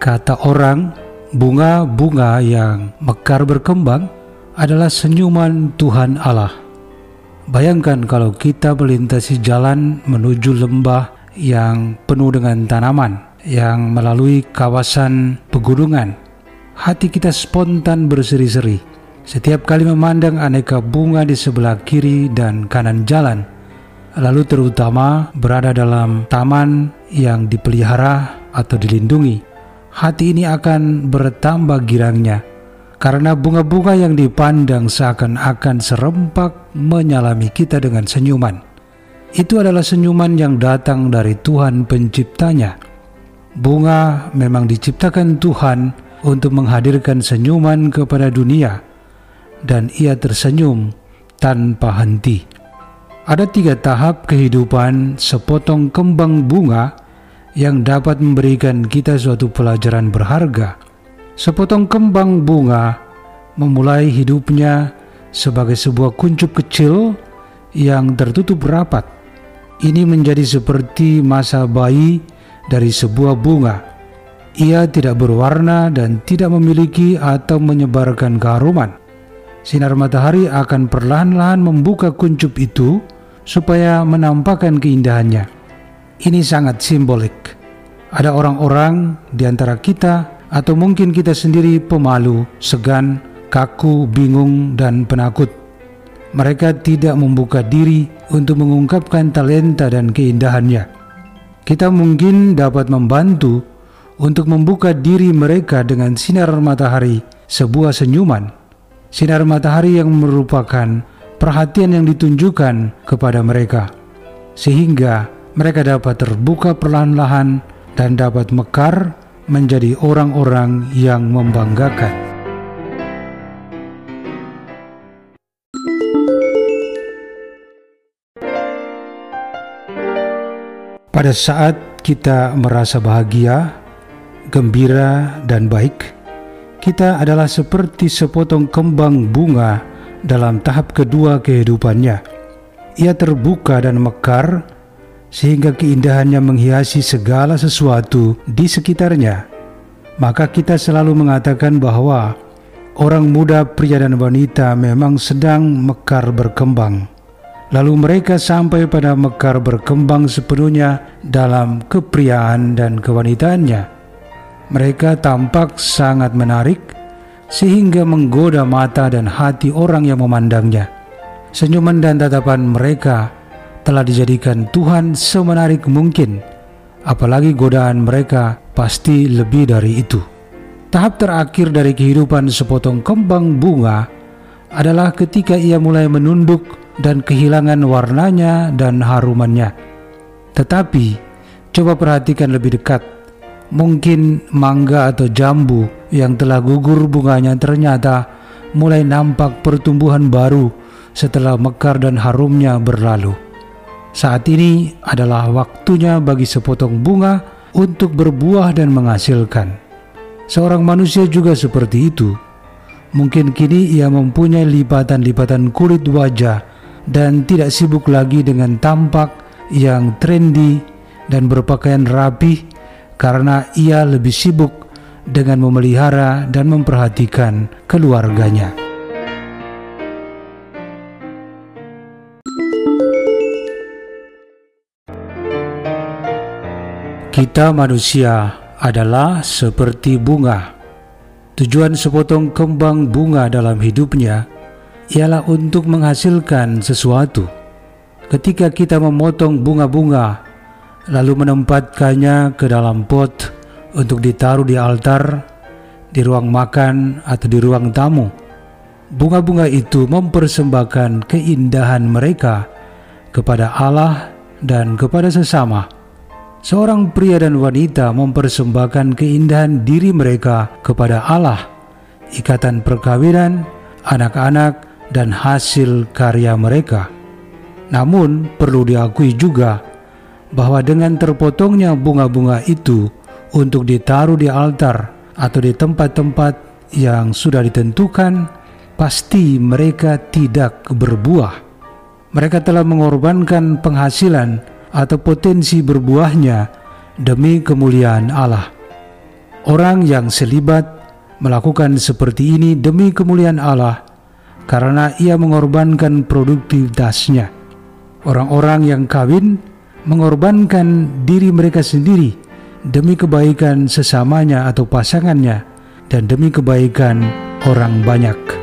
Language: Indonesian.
Kata orang, bunga-bunga yang mekar berkembang adalah senyuman Tuhan Allah. Bayangkan kalau kita melintasi jalan menuju lembah yang penuh dengan tanaman, yang melalui kawasan pegunungan. Hati kita spontan berseri-seri. Setiap kali memandang aneka bunga di sebelah kiri dan kanan jalan, lalu terutama berada dalam taman yang dipelihara atau dilindungi hati ini akan bertambah girangnya karena bunga-bunga yang dipandang seakan-akan serempak menyalami kita dengan senyuman. Itu adalah senyuman yang datang dari Tuhan penciptanya. Bunga memang diciptakan Tuhan untuk menghadirkan senyuman kepada dunia dan ia tersenyum tanpa henti. Ada tiga tahap kehidupan sepotong kembang bunga yang dapat memberikan kita suatu pelajaran berharga. Sepotong kembang bunga memulai hidupnya sebagai sebuah kuncup kecil yang tertutup rapat. Ini menjadi seperti masa bayi dari sebuah bunga. Ia tidak berwarna dan tidak memiliki atau menyebarkan keharuman. Sinar matahari akan perlahan-lahan membuka kuncup itu supaya menampakkan keindahannya. Ini sangat simbolik. Ada orang-orang di antara kita atau mungkin kita sendiri pemalu, segan, kaku, bingung, dan penakut. Mereka tidak membuka diri untuk mengungkapkan talenta dan keindahannya. Kita mungkin dapat membantu untuk membuka diri mereka dengan sinar matahari, sebuah senyuman. Sinar matahari yang merupakan perhatian yang ditunjukkan kepada mereka, sehingga mereka dapat terbuka perlahan-lahan dan dapat mekar menjadi orang-orang yang membanggakan. Pada saat kita merasa bahagia, gembira, dan baik, kita adalah seperti sepotong kembang bunga dalam tahap kedua kehidupannya. Ia terbuka dan mekar sehingga keindahannya menghiasi segala sesuatu di sekitarnya. Maka kita selalu mengatakan bahwa orang muda, pria dan wanita memang sedang mekar berkembang. Lalu mereka sampai pada mekar berkembang sepenuhnya dalam kepriaan dan kewanitaannya. Mereka tampak sangat menarik sehingga menggoda mata dan hati orang yang memandangnya. Senyuman dan tatapan mereka telah dijadikan Tuhan semenarik mungkin, apalagi godaan mereka pasti lebih dari itu. Tahap terakhir dari kehidupan sepotong kembang bunga adalah ketika ia mulai menunduk dan kehilangan warnanya dan harumannya. Tetapi, coba perhatikan lebih dekat. Mungkin mangga atau jambu yang telah gugur bunganya ternyata mulai nampak pertumbuhan baru setelah mekar dan harumnya berlalu. Saat ini adalah waktunya bagi sepotong bunga untuk berbuah dan menghasilkan. Seorang manusia juga seperti itu. Mungkin kini ia mempunyai lipatan-lipatan kulit wajah dan tidak sibuk lagi dengan tampak yang trendy dan berpakaian rapi karena ia lebih sibuk dengan memelihara dan memperhatikan keluarganya. Kita manusia adalah seperti bunga. Tujuan sepotong kembang bunga dalam hidupnya ialah untuk menghasilkan sesuatu. Ketika kita memotong bunga-bunga lalu menempatkannya ke dalam pot untuk ditaruh di altar, di ruang makan atau di ruang tamu, bunga-bunga itu mempersembahkan keindahan mereka kepada Allah dan kepada sesama seorang pria dan wanita mempersembahkan keindahan diri mereka kepada Allah, ikatan perkawinan, anak-anak, dan hasil karya mereka. Namun, perlu diakui juga bahwa dengan terpotongnya bunga-bunga itu untuk ditaruh di altar atau di tempat-tempat yang sudah ditentukan, pasti mereka tidak berbuah. Mereka telah mengorbankan penghasilan atau potensi berbuahnya demi kemuliaan Allah. Orang yang selibat melakukan seperti ini demi kemuliaan Allah karena ia mengorbankan produktivitasnya. Orang-orang yang kawin mengorbankan diri mereka sendiri demi kebaikan sesamanya atau pasangannya dan demi kebaikan orang banyak.